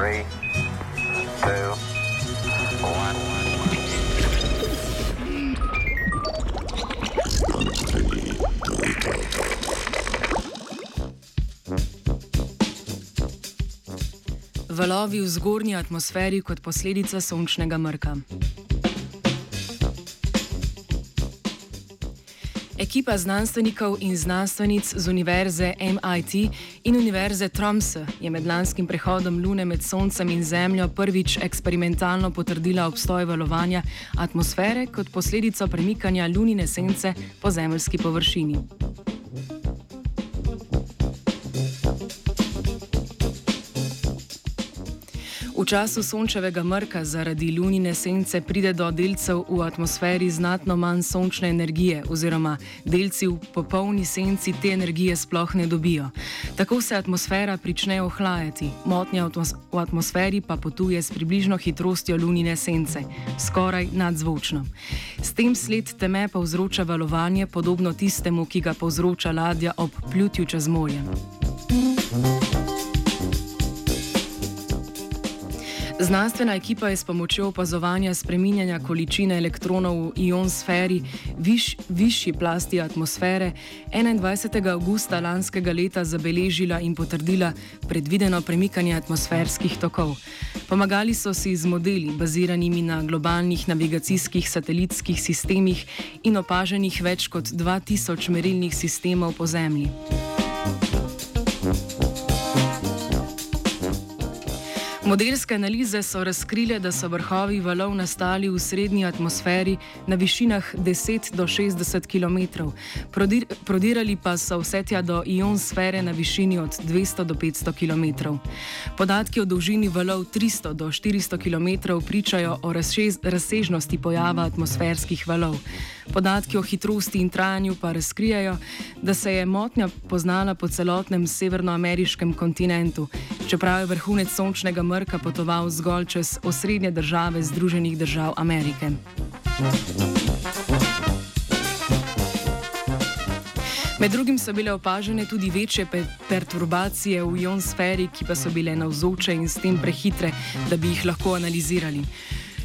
Three, two, one. Valovi v zgornji atmosferi kot posledica sončnega mrka. Ekipa znanstvenikov in znanstvenic z univerze MIT in univerze Tromsø je med lanskim prehodom Lune med Soncem in Zemljo prvič eksperimentalno potrdila obstoj valovanja atmosfere kot posledico premikanja lunine sence po zemeljski površini. V času sončevega mrka zaradi lunine sence pride do delcev v atmosferi znatno manj sončne energije, oziroma delci v popolni senci te energije sploh ne dobijo. Tako se atmosfera prične ohlajati, motnja v atmosferi pa potuje s približno hitrostjo lunine sence, skoraj nadzvočno. S tem sled teme povzroča valovanje, podobno tistemu, ki ga povzroča ladja ob plutju čez morje. Znanstvena ekipa je s pomočjo opazovanja spreminjanja količine elektronov v ionosferi, viš, višji plasti atmosfere, 21. augusta lanskega leta zabeležila in potrdila predvideno premikanje atmosferskih tokov. Pomagali so si z modeli, baziranimi na globalnih navigacijskih satelitskih sistemih in opaženih več kot 2000 merilnih sistemov po Zemlji. Modelske analize so razkrile, da so vrhovi valov nastali v srednji atmosferi na višinah 10 do 60 km, Prodir prodirali pa so vse tja do ionosfere na višini od 200 do 500 km. Podatki o dolžini valov 300 do 400 km pričajo o razsežnosti pojava atmosferskih valov. Podatki o hitrosti in trajanju pa razkrijajo, da se je motnja poznala po celotnem severnoameriškem kontinentu, čeprav je vrhunec sončnega mrka potoval zgolj čez osrednje države Združenih držav Amerike. Med drugim so bile opažene tudi večje perturbacije v ionosferi, ki pa so bile navzoče in s tem prehitre, da bi jih lahko analizirali.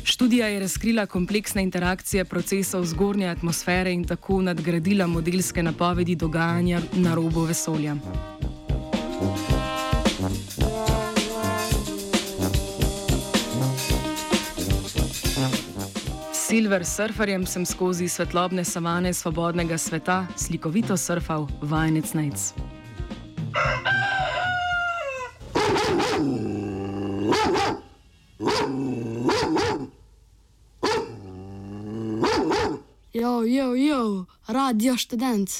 Študija je razkrila kompleksne interakcije procesov zgornje atmosfere in tako nadgradila modelske napovedi dogajanja na robu vesolja. Silver surferjem sem skozi svetlobne savane svobodnega sveta slikovito surfal vajenec Nec. Jo, jo, jo, radio študent.